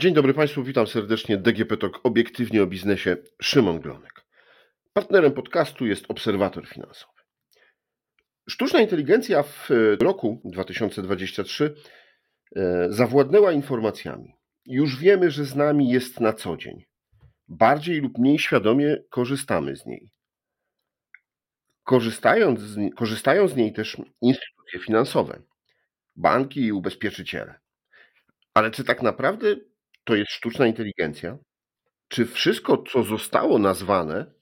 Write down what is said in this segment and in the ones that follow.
Dzień dobry Państwu, witam serdecznie. DGP Talk obiektywnie o biznesie. Szymon Glonek. Partnerem podcastu jest Obserwator Finansowy. Sztuczna inteligencja w roku 2023 e, zawładnęła informacjami. Już wiemy, że z nami jest na co dzień. Bardziej lub mniej świadomie korzystamy z niej. Korzystając z, korzystają z niej też instytucje finansowe, banki i ubezpieczyciele. Ale czy tak naprawdę to jest sztuczna inteligencja? Czy wszystko, co zostało nazwane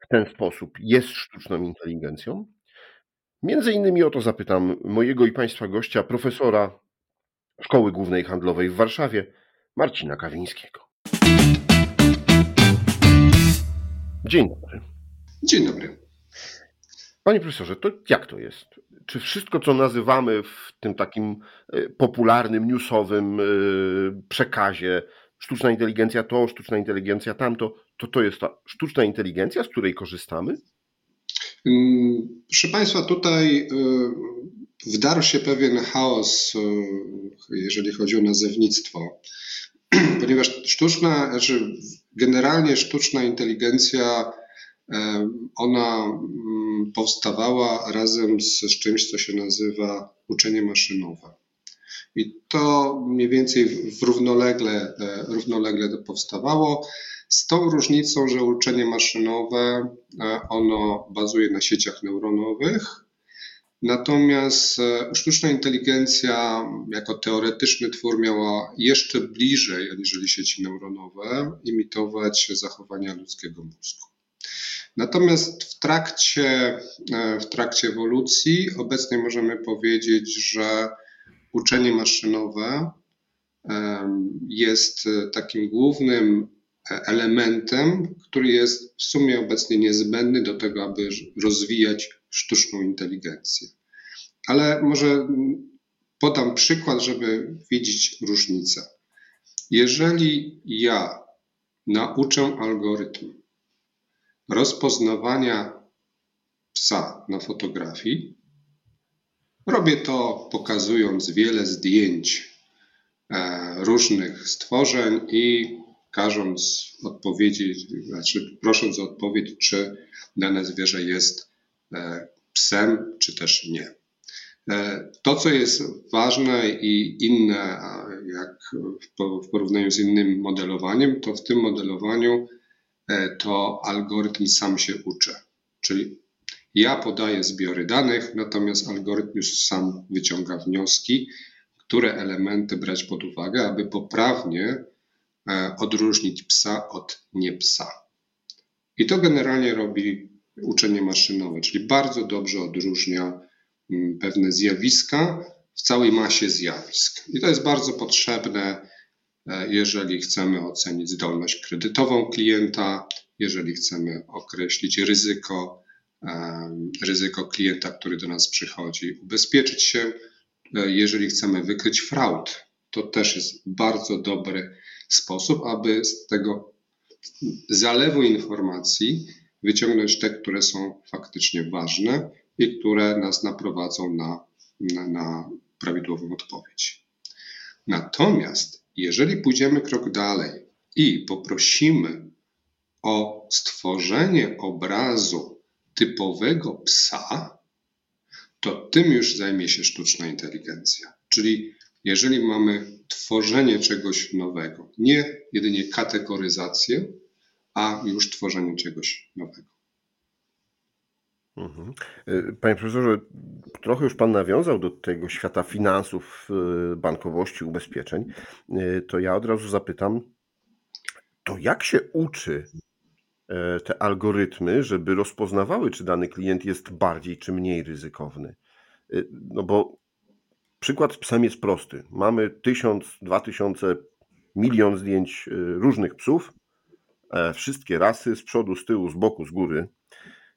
w ten sposób, jest sztuczną inteligencją? Między innymi o to zapytam mojego i Państwa gościa, profesora Szkoły Głównej Handlowej w Warszawie, Marcina Kawińskiego. Dzień dobry. Dzień dobry. Panie profesorze, to jak to jest? Czy wszystko, co nazywamy w tym takim e, popularnym, newsowym e, przekazie, sztuczna inteligencja to, sztuczna inteligencja tamto, to to jest ta sztuczna inteligencja, z której korzystamy? Mm, proszę Państwa, tutaj e, wdarł się pewien chaos, jeżeli chodzi o nazewnictwo, ponieważ sztuczna, znaczy generalnie sztuczna inteligencja ona mm, powstawała razem z, czymś, co się nazywa uczenie maszynowe. I to mniej więcej równolegle, e, równolegle to powstawało. Z tą różnicą, że uczenie maszynowe, e, ono bazuje na sieciach neuronowych, Natomiast e, sztuczna inteligencja jako teoretyczny twór miała jeszcze bliżej, aniżeli sieci neuronowe, imitować zachowania ludzkiego mózgu. Natomiast w trakcie, e, w trakcie ewolucji obecnie możemy powiedzieć, że uczenie maszynowe jest takim głównym elementem, który jest w sumie obecnie niezbędny do tego, aby rozwijać sztuczną inteligencję. Ale może podam przykład, żeby widzieć różnicę. Jeżeli ja nauczę algorytm rozpoznawania psa na fotografii. Robię to pokazując wiele zdjęć e, różnych stworzeń i każąc odpowiedzieć, znaczy prosząc o odpowiedź, czy dane zwierzę jest e, psem, czy też nie. E, to, co jest ważne i inne, jak w porównaniu z innym modelowaniem, to w tym modelowaniu to algorytm sam się uczy. Czyli ja podaję zbiory danych, natomiast algorytm już sam wyciąga wnioski, które elementy brać pod uwagę, aby poprawnie e, odróżnić psa od niepsa. I to generalnie robi uczenie maszynowe, czyli bardzo dobrze odróżnia mm, pewne zjawiska w całej masie zjawisk. I to jest bardzo potrzebne E, jeżeli chcemy ocenić zdolność kredytową klienta, jeżeli chcemy określić ryzyko, e, ryzyko klienta, który do nas przychodzi, ubezpieczyć się, e, jeżeli chcemy wykryć fraud, to też jest bardzo dobry sposób, aby z tego zalewu informacji wyciągnąć te, które są faktycznie ważne i które nas naprowadzą na, na, na prawidłową odpowiedź. Natomiast jeżeli pójdziemy krok dalej i poprosimy o stworzenie obrazu typowego psa, to tym już zajmie się sztuczna inteligencja. Czyli jeżeli mamy tworzenie czegoś nowego, nie jedynie kategoryzację, a już tworzenie czegoś nowego. Mhm. E, panie profesorze, trochę już Pan nawiązał do tego świata finansów, e, bankowości, ubezpieczeń. E, to ja od razu zapytam, to jak się uczy te algorytmy, żeby rozpoznawały, czy dany klient jest bardziej czy mniej ryzykowny? No bo przykład z psem jest prosty. Mamy tysiąc, dwa tysiące, milion zdjęć różnych psów, wszystkie rasy, z przodu, z tyłu, z boku, z góry,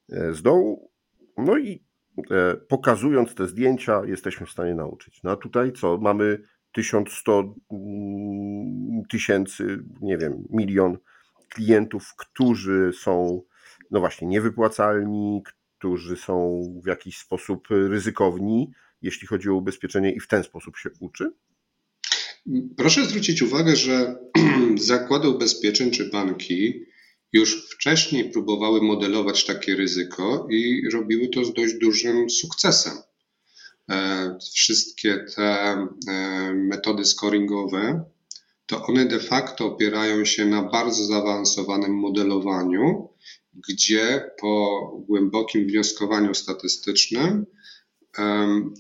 z dołu no i e, pokazując te zdjęcia, jesteśmy w stanie nauczyć. No a tutaj co? Mamy 1100 mm, tysięcy, nie wiem, milion klientów, którzy są, no właśnie, niewypłacalni, którzy są w jakiś sposób ryzykowni, jeśli chodzi o ubezpieczenie, i w ten sposób się uczy? Proszę zwrócić uwagę, że zakłady ubezpieczeń czy banki już wcześniej próbowały modelować takie ryzyko i robiły to z dość dużym sukcesem. E, wszystkie te e, metody scoringowe, to one de facto opierają się na bardzo zaawansowanym modelowaniu, gdzie po głębokim wnioskowaniu statystycznym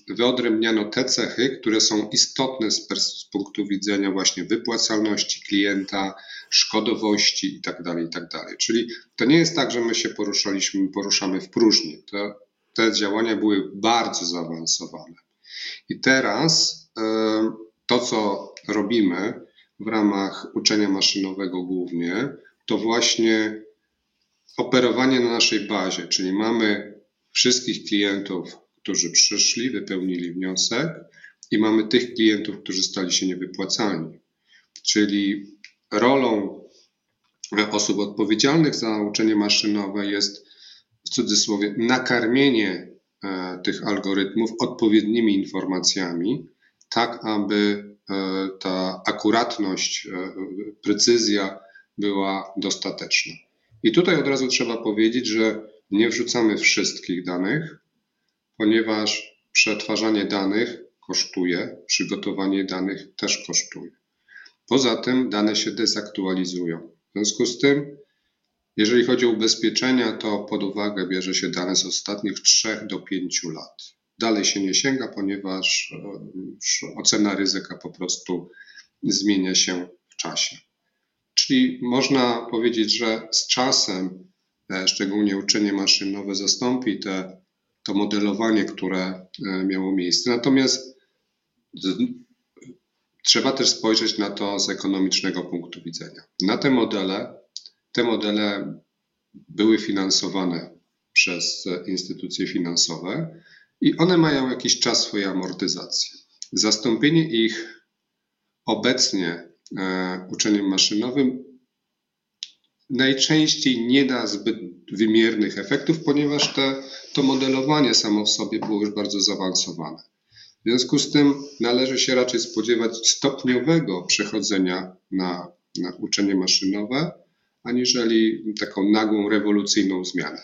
wyodrębniano te cechy, które są istotne z, z punktu widzenia właśnie wypłacalności klienta, szkodowości itd., tak itd. Tak Czyli to nie jest tak, że my się poruszaliśmy, poruszamy w próżni. Te działania były bardzo zaawansowane. I teraz to, co robimy w ramach uczenia maszynowego głównie, to właśnie operowanie na naszej bazie, czyli mamy wszystkich klientów którzy przyszli, wypełnili wniosek i mamy tych klientów, którzy stali się niewypłacalni. Czyli rolą osób odpowiedzialnych za uczenie maszynowe jest w cudzysłowie nakarmienie e, tych algorytmów odpowiednimi informacjami, tak aby e, ta akuratność, e, precyzja była dostateczna. I tutaj od razu trzeba powiedzieć, że nie wrzucamy wszystkich danych, ponieważ przetwarzanie danych kosztuje, przygotowanie danych też kosztuje. Poza tym dane się dezaktualizują. W związku z tym, jeżeli chodzi o ubezpieczenia, to pod uwagę bierze się dane z ostatnich 3 do 5 lat. Dalej się nie sięga, ponieważ e, ocena ryzyka po prostu zmienia się w czasie. Czyli można powiedzieć, że z czasem, e, szczególnie uczenie maszynowe, zastąpi te to modelowanie, które e, miało miejsce. Natomiast trzeba też spojrzeć na to z ekonomicznego punktu widzenia. Na te modele, te modele były finansowane przez instytucje finansowe i one mają jakiś czas swojej amortyzacji. Zastąpienie ich obecnie e, uczeniem maszynowym najczęściej nie da zbyt wymiernych efektów, ponieważ te, to modelowanie samo w sobie było już bardzo zaawansowane. W związku z tym należy się raczej spodziewać stopniowego przechodzenia na, na uczenie maszynowe, aniżeli taką nagłą, rewolucyjną zmianę.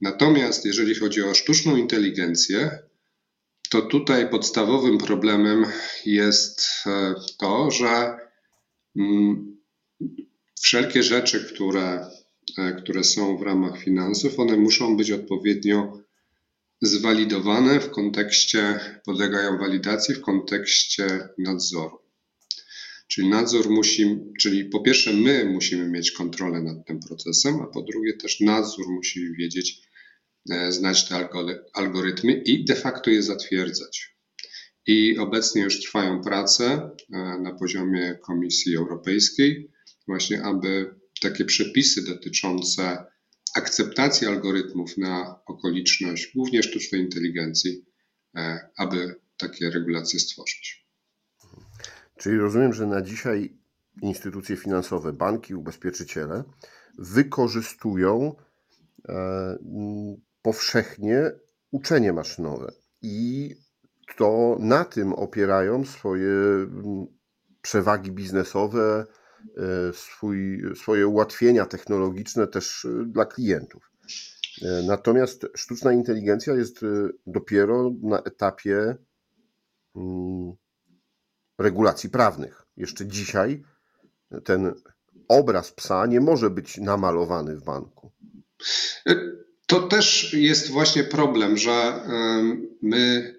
Natomiast jeżeli chodzi o sztuczną inteligencję, to tutaj podstawowym problemem jest e, to, że mm, wszelkie rzeczy, które, e, które są w ramach finansów, one muszą być odpowiednio zwalidowane w kontekście, podlegają walidacji w kontekście nadzoru. Czyli nadzór musi, czyli po pierwsze my musimy mieć kontrolę nad tym procesem, a po drugie też nadzór musi wiedzieć, e, znać te algorytmy i de facto je zatwierdzać. I obecnie już trwają prace e, na poziomie Komisji Europejskiej właśnie aby takie przepisy dotyczące akceptacji algorytmów na okoliczność głównie sztucznej inteligencji, e, aby takie regulacje stworzyć. Czyli rozumiem, że na dzisiaj instytucje finansowe, banki, ubezpieczyciele wykorzystują e, powszechnie uczenie maszynowe i to na tym opierają swoje przewagi biznesowe, swój, swoje ułatwienia technologiczne też e, dla klientów. E, natomiast sztuczna inteligencja jest dopiero na etapie mm, regulacji prawnych. Jeszcze dzisiaj ten obraz psa nie może być namalowany w banku. To też jest właśnie problem, że my,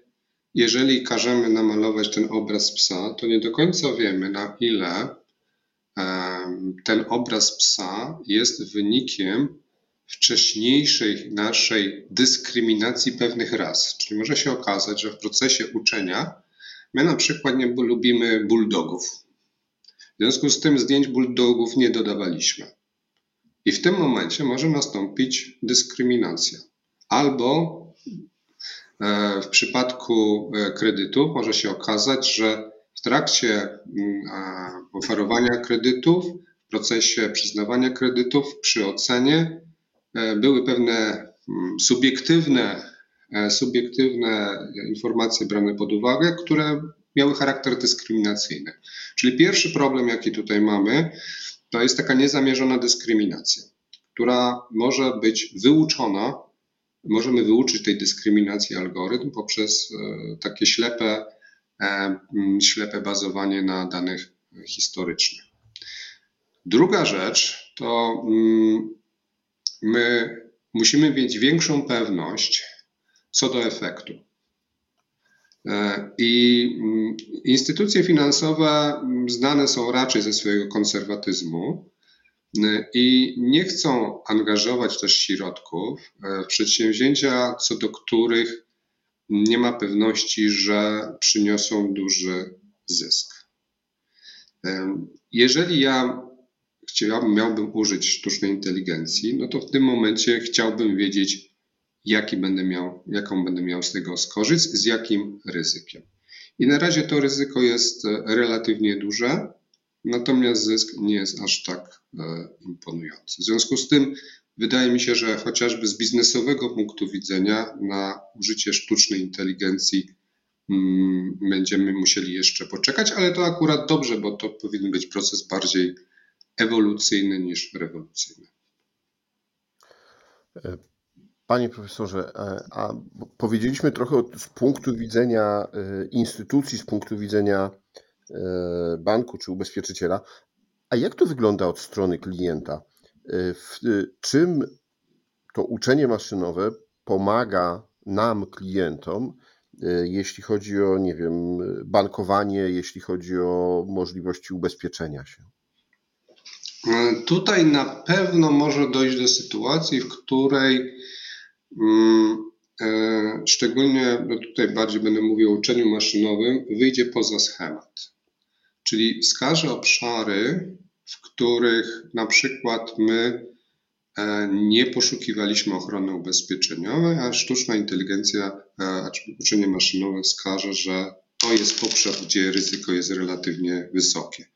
jeżeli każemy namalować ten obraz psa, to nie do końca wiemy, na ile ten obraz psa jest wynikiem wcześniejszej naszej dyskryminacji pewnych ras. Czyli może się okazać, że w procesie uczenia my na przykład nie lubimy bulldogów. W związku z tym zdjęć bulldogów nie dodawaliśmy. I w tym momencie może nastąpić dyskryminacja. Albo e, w przypadku e, kredytu może się okazać, że w trakcie mm, oferowania kredytów, w procesie przyznawania kredytów, przy ocenie e, były pewne mm, subiektywne, e, subiektywne informacje brane pod uwagę, które miały charakter dyskryminacyjny. Czyli pierwszy problem, jaki tutaj mamy, to jest taka niezamierzona dyskryminacja, która może być wyuczona. Możemy wyuczyć tej dyskryminacji algorytm poprzez e, takie ślepe, ślepe bazowanie na danych historycznych. Druga rzecz to my musimy mieć większą pewność co do efektu. E, I mm, instytucje finansowe mm, znane są raczej ze swojego konserwatyzmu e, i nie chcą angażować też środków e, w przedsięwzięcia, co do których nie ma pewności, że przyniosą duży zysk. Jeżeli ja chciałbym, miałbym użyć sztucznej inteligencji, no to w tym momencie chciałbym wiedzieć, jaki będę miał, jaką będę miał z tego skorzystać, z jakim ryzykiem. I na razie to ryzyko jest e, relatywnie duże, natomiast zysk nie jest aż tak e, imponujący. W związku z tym wydaje mi się, że chociażby z biznesowego punktu widzenia na użycie sztucznej inteligencji mm, będziemy musieli jeszcze poczekać, ale to akurat dobrze, bo to powinien być proces bardziej ewolucyjny niż rewolucyjny. E, Panie profesorze, e, a powiedzieliśmy trochę z punktu widzenia e, instytucji, z punktu widzenia banku czy ubezpieczyciela. A jak to wygląda od strony klienta? W czym to uczenie maszynowe pomaga nam, klientom, jeśli chodzi o, nie wiem, bankowanie, jeśli chodzi o możliwości ubezpieczenia się? Tutaj na pewno może dojść do sytuacji, w której Mm, e, szczególnie no tutaj bardziej będę mówił o uczeniu maszynowym, wyjdzie poza schemat. Czyli wskaże obszary, w których na przykład my e, nie poszukiwaliśmy ochrony ubezpieczeniowej, a sztuczna inteligencja, e, uczenie maszynowe wskaże, że to jest obszar, gdzie ryzyko jest relatywnie wysokie.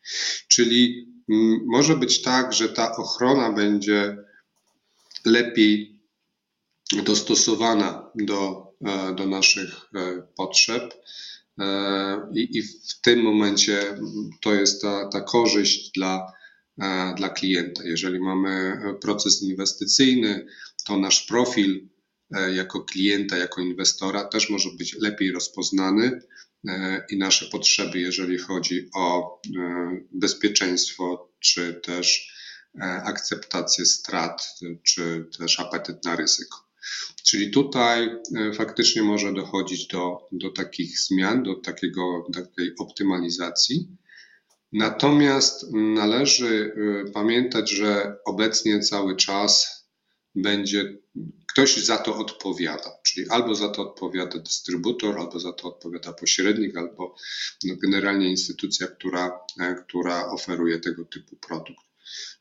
Czyli mm, może być tak, że ta ochrona będzie lepiej dostosowana do, e, do naszych potrzeb. I, I, w tym momencie to jest ta, ta korzyść dla, dla klienta. Jeżeli mamy proces inwestycyjny, to nasz profil jako klienta, jako inwestora też może być lepiej rozpoznany i nasze potrzeby, jeżeli chodzi o bezpieczeństwo, czy też akceptację strat, czy też apetyt na ryzyko. Czyli tutaj e, faktycznie może dochodzić do, do takich zmian, do takiego, takiej optymalizacji. Natomiast należy e, pamiętać, że obecnie cały czas będzie ktoś za to odpowiada, czyli albo za to odpowiada dystrybutor, albo za to odpowiada pośrednik, albo no generalnie instytucja, która, e, która oferuje tego typu produkt.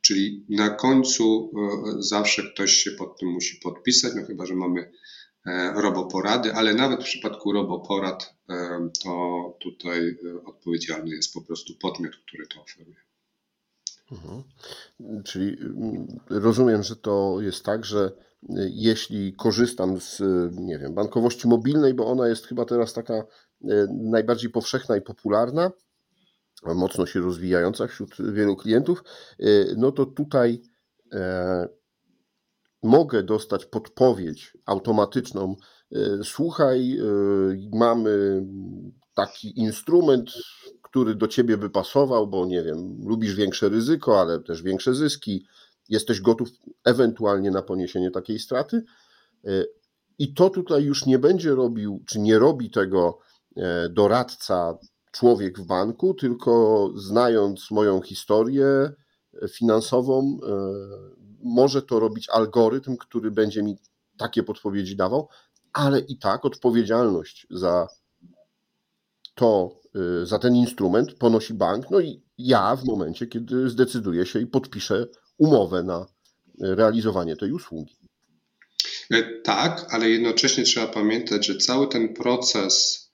Czyli na końcu e, zawsze ktoś się pod tym musi podpisać, no chyba, że mamy roboporady, ale nawet w przypadku roboporad e, to tutaj odpowiedzialny jest po prostu podmiot, który to oferuje. Mhm. Czyli mm, rozumiem, że to jest tak, że jeśli korzystam z, nie wiem, bankowości mobilnej, bo ona jest chyba teraz taka najbardziej powszechna i popularna, mocno się rozwijająca wśród wielu klientów, e, no to tutaj e, mogę dostać podpowiedź automatyczną. E, słuchaj, mamy taki instrument, który do ciebie by pasował, bo nie wiem, lubisz większe ryzyko, ale też większe zyski, jesteś gotów ewentualnie na poniesienie takiej straty. I to tutaj już nie będzie robił, czy nie robi tego doradca człowiek w banku, tylko znając moją historię finansową, e, może to robić algorytm, który będzie mi takie podpowiedzi dawał, ale i tak odpowiedzialność za to, e, za ten instrument ponosi bank, no i ja w momencie, kiedy zdecyduję się i podpiszę umowę na realizowanie tej usługi. E, tak, ale jednocześnie trzeba pamiętać, że cały ten proces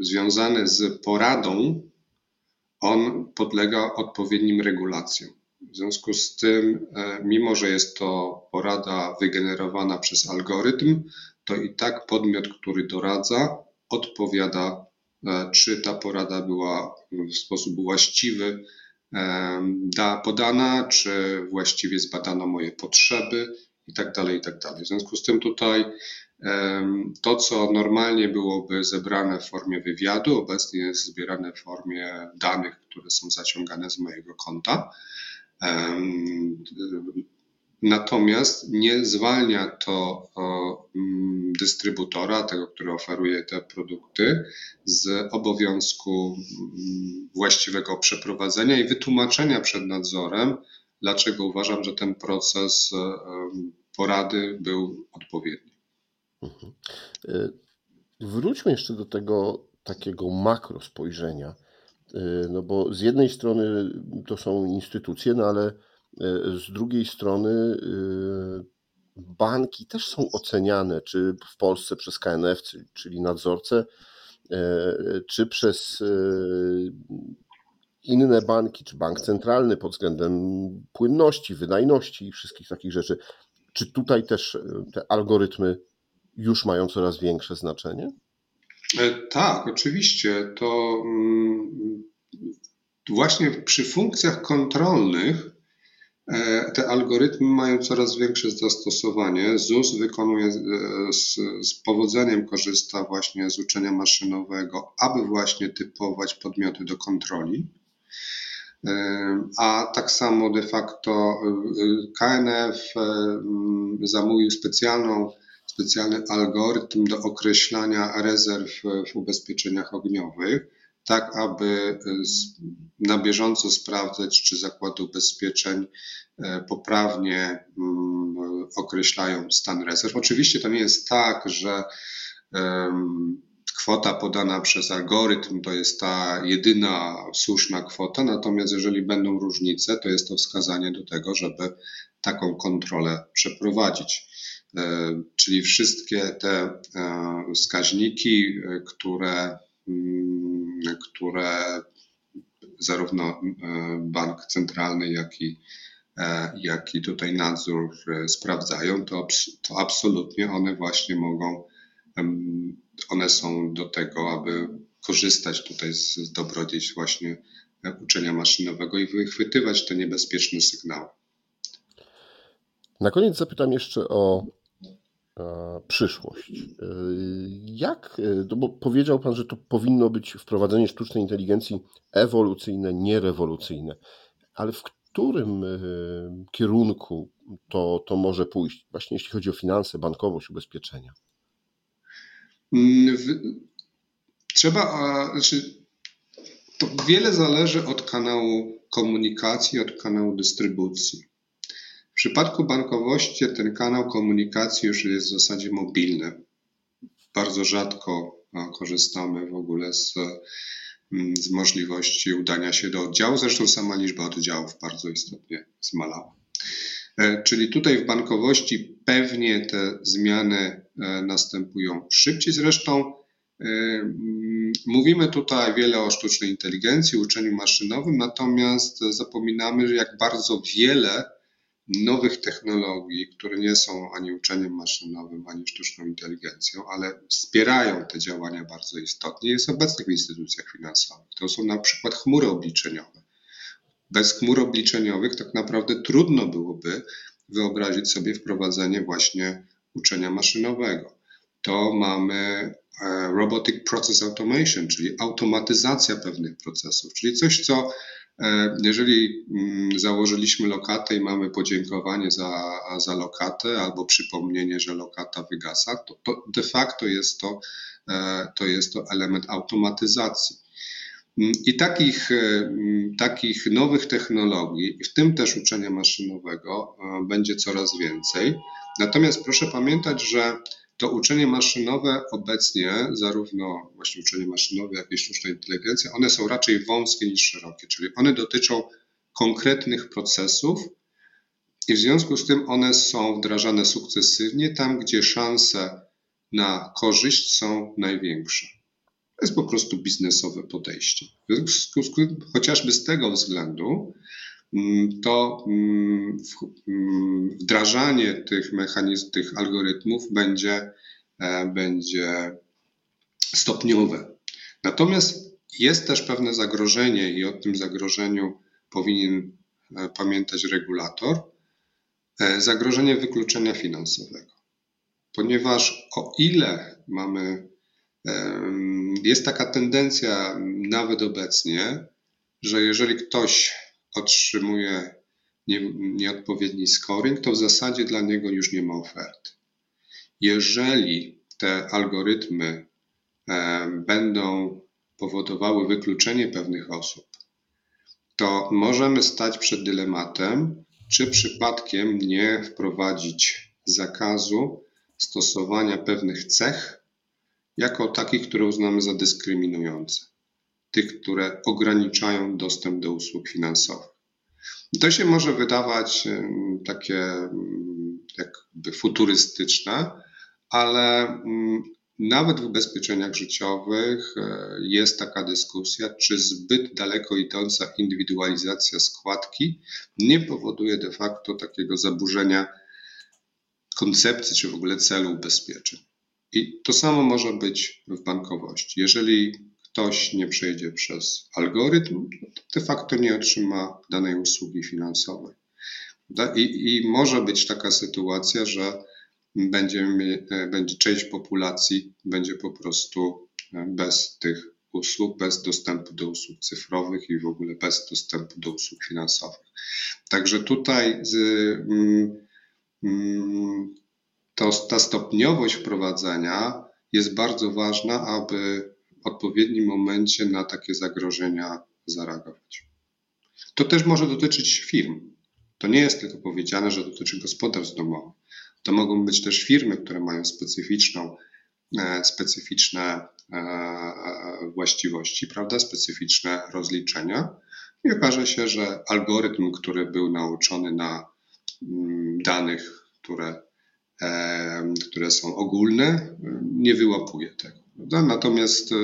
związany z poradą, on podlega odpowiednim regulacjom. W związku z tym, e, mimo że jest to porada wygenerowana przez algorytm, to i tak podmiot, który doradza, odpowiada czy ta porada była w sposób właściwy da, podana, czy właściwie zbadano moje potrzeby i tak dalej, i tak. W związku z tym tutaj to, co normalnie byłoby zebrane w formie wywiadu, obecnie jest zbierane w formie danych, które są zaciągane z mojego konta. Natomiast nie zwalnia to mm, dystrybutora, tego, który oferuje te produkty, z obowiązku mm, właściwego przeprowadzenia i wytłumaczenia przed nadzorem, dlaczego uważam, że ten proces porady był odpowiedni. Mhm. Y, wróćmy jeszcze do tego takiego makro spojrzenia. Y, no bo z jednej strony to są instytucje, no ale y, z drugiej strony banki też są oceniane, czy w Polsce przez KNF, czyli nadzorcę, czy przez inne banki, czy bank centralny pod względem płynności, wydajności i wszystkich takich rzeczy. Czy tutaj też te algorytmy już mają coraz większe znaczenie? E, tak, oczywiście. To mm, właśnie przy funkcjach kontrolnych e, te algorytmy mają coraz większe zastosowanie. ZUS wykonuje e, z, z powodzeniem korzysta właśnie z uczenia maszynowego, aby właśnie typować podmioty do kontroli. A tak samo de facto KNF zamówił specjalną specjalny algorytm do określania rezerw w ubezpieczeniach ogniowych, tak aby na bieżąco sprawdzać, czy zakłady ubezpieczeń e, poprawnie mm, określają stan rezerw. Oczywiście to nie jest tak, że kwota podana przez algorytm to jest ta jedyna słuszna kwota, natomiast jeżeli będą różnice, to jest to wskazanie do tego, żeby taką kontrolę przeprowadzić. E, czyli wszystkie te e, wskaźniki, e, które, mm, które zarówno bank centralny, jak i, jak i tutaj nadzór sprawdzają, to, to absolutnie one właśnie mogą, one są do tego, aby korzystać tutaj z dobrodziejstw właśnie uczenia maszynowego i wychwytywać te niebezpieczne sygnały. Na koniec zapytam jeszcze o przyszłość. E, jak, e, bo powiedział Pan, że to powinno być wprowadzenie sztucznej inteligencji ewolucyjne, nie rewolucyjne, ale w którym kierunku to, to może pójść, właśnie jeśli chodzi o finanse, bankowość, ubezpieczenia? Mm, trzeba, znaczy, to wiele zależy od kanału komunikacji, od kanału dystrybucji. W przypadku bankowości ten kanał komunikacji już jest w zasadzie mobilny. Bardzo rzadko korzystamy w ogóle z, mm, z możliwości udania się do oddziału. Zresztą sama liczba oddziałów bardzo istotnie zmalała. E, czyli tutaj w bankowości pewnie te zmiany e, następują szybciej. Zresztą e, mm, mówimy tutaj wiele o sztucznej inteligencji, uczeniu maszynowym, natomiast zapominamy, że jak bardzo wiele nowych technologii, które nie są ani uczeniem maszynowym, ani sztuczną inteligencją, ale wspierają te działania bardzo istotnie, jest obecnych w instytucjach finansowych. To są na przykład chmury obliczeniowe. Bez chmur obliczeniowych tak naprawdę trudno byłoby wyobrazić sobie wprowadzenie właśnie uczenia maszynowego. To mamy e, Robotic Process Automation, czyli automatyzacja pewnych procesów, czyli coś, co jeżeli mm, założyliśmy lokatę i mamy podziękowanie za, za lokatę albo przypomnienie, że lokata wygasa, to, to de facto jest to, e, to jest to element automatyzacji. Mm, I takich, e, mm, takich nowych technologii, w tym też uczenia maszynowego, będzie coraz więcej. Natomiast proszę pamiętać, że to uczenie maszynowe obecnie, zarówno właśnie uczenie maszynowe, jak i sztuczna inteligencja, one są raczej wąskie niż szerokie, czyli one dotyczą konkretnych procesów i w związku z tym one są wdrażane sukcesywnie tam, gdzie szanse na korzyść są największe. To jest po prostu biznesowe podejście. Chociażby z tego względu to mm, mm, wdrażanie tych mechanizmów, tych algorytmów będzie, e, będzie stopniowe. Natomiast jest też pewne zagrożenie i o tym zagrożeniu powinien e, pamiętać regulator, e, zagrożenie wykluczenia finansowego. Ponieważ o ile mamy, jest taka tendencja nawet obecnie, że jeżeli ktoś otrzymuje nie, nieodpowiedni scoring, to w zasadzie dla niego już nie ma oferty. Jeżeli te algorytmy będą powodowały wykluczenie pewnych osób, to możemy stać przed dylematem, czy przypadkiem nie wprowadzić zakazu stosowania pewnych cech jako takich, które uznamy za dyskryminujące, tych, które ograniczają dostęp do usług finansowych. To się może wydawać takie jakby futurystyczne, ale nawet w ubezpieczeniach życiowych e, jest taka dyskusja, czy zbyt daleko idąca indywidualizacja składki nie powoduje de facto takiego zaburzenia koncepcji czy w ogóle celu ubezpieczeń. I to samo może być w bankowości. Jeżeli ktoś nie przejdzie przez algorytm, to de facto nie otrzyma danej usługi finansowej. I, I może być taka sytuacja, że będziemy, e, będzie część populacji będzie po prostu e, bez tych usług, bez dostępu do usług cyfrowych i w ogóle bez dostępu do usług finansowych. Także tutaj z, mm, mm, to, ta stopniowość wprowadzenia jest bardzo ważna, aby odpowiednim momencie na takie zagrożenia zareagować. To też może dotyczyć firm. To nie jest tylko powiedziane, że dotyczy gospodarstw domowych. To mogą być też firmy, które mają specyficzną, e, specyficzne e, e, właściwości, prawda, specyficzne rozliczenia. I okaże się, że algorytm, który był nauczony na mm, danych, które, które są ogólne, nie wyłapuje tego. Prawda? Natomiast e,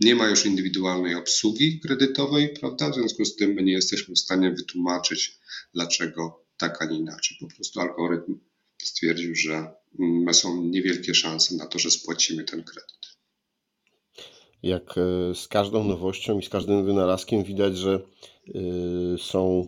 nie ma już indywidualnej obsługi kredytowej, prawda? W związku z tym my nie jesteśmy w stanie wytłumaczyć, dlaczego tak, a nie inaczej. Po prostu algorytm stwierdził, że mm, są niewielkie szanse na to, że spłacimy ten kredyt. Jak e, z każdą nowością i z każdym wynalazkiem widać, że e, są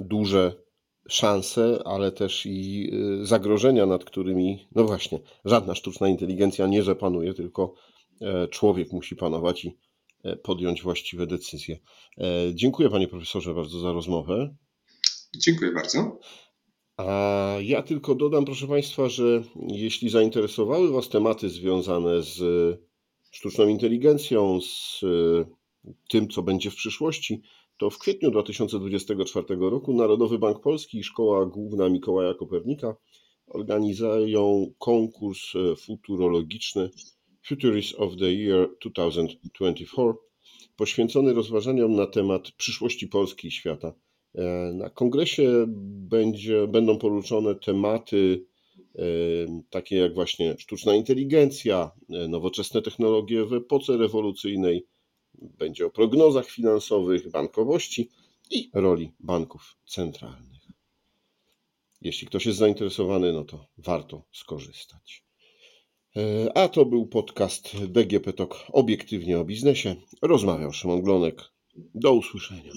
duże szanse, ale też i e, zagrożenia, nad którymi, no właśnie, żadna sztuczna inteligencja nie zapanuje, tylko e, człowiek musi panować i e, podjąć właściwe decyzje. E, Dziękuję panie profesorze bardzo za rozmowę. Dziękuję bardzo. A ja tylko dodam, proszę Państwa, że jeśli zainteresowały Was tematy związane z sztuczną inteligencją, z e, tym, co będzie w przyszłości, to w kwietniu 2024 roku Narodowy Bank Polski i Szkoła Główna Mikołaja Kopernika organizują konkurs e, futurologiczny Futurist of the Year 2024 poświęcony rozważaniom na temat przyszłości Polski i świata. E, Na kongresie będzie, będą poruszone tematy e, takie jak właśnie sztuczna inteligencja, nowoczesne technologie w epoce rewolucyjnej. Będzie o prognozach finansowych, bankowości i roli banków centralnych. Jeśli ktoś jest zainteresowany, no to warto skorzystać. E, A to był podcast DGP Talk obiektywnie o biznesie. Rozmawiał Szymon Glonek. Do usłyszenia.